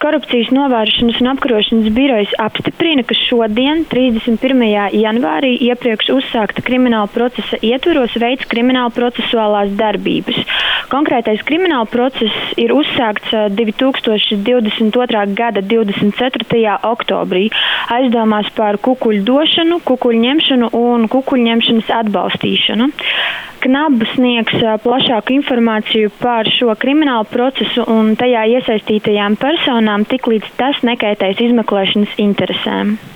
Korupcijas novēršanas un apkarošanas birojas apstiprina, ka šodien, 31. janvārī, iepriekš uzsākta krimināla procesa ietvaros veids krimināla procesuālās darbības. Konkrētais krimināla process ir uzsākts 2022. gada 24. oktobrī aizdomās par kukuļu došanu, kukuļu ņemšanu un kukuļu ņemšanas atbalstīšanu. Knaba sniegs plašāku informāciju par šo kriminālu procesu un tajā iesaistītajām personām, tiklīdz tas nekaitēs izmeklēšanas interesēm.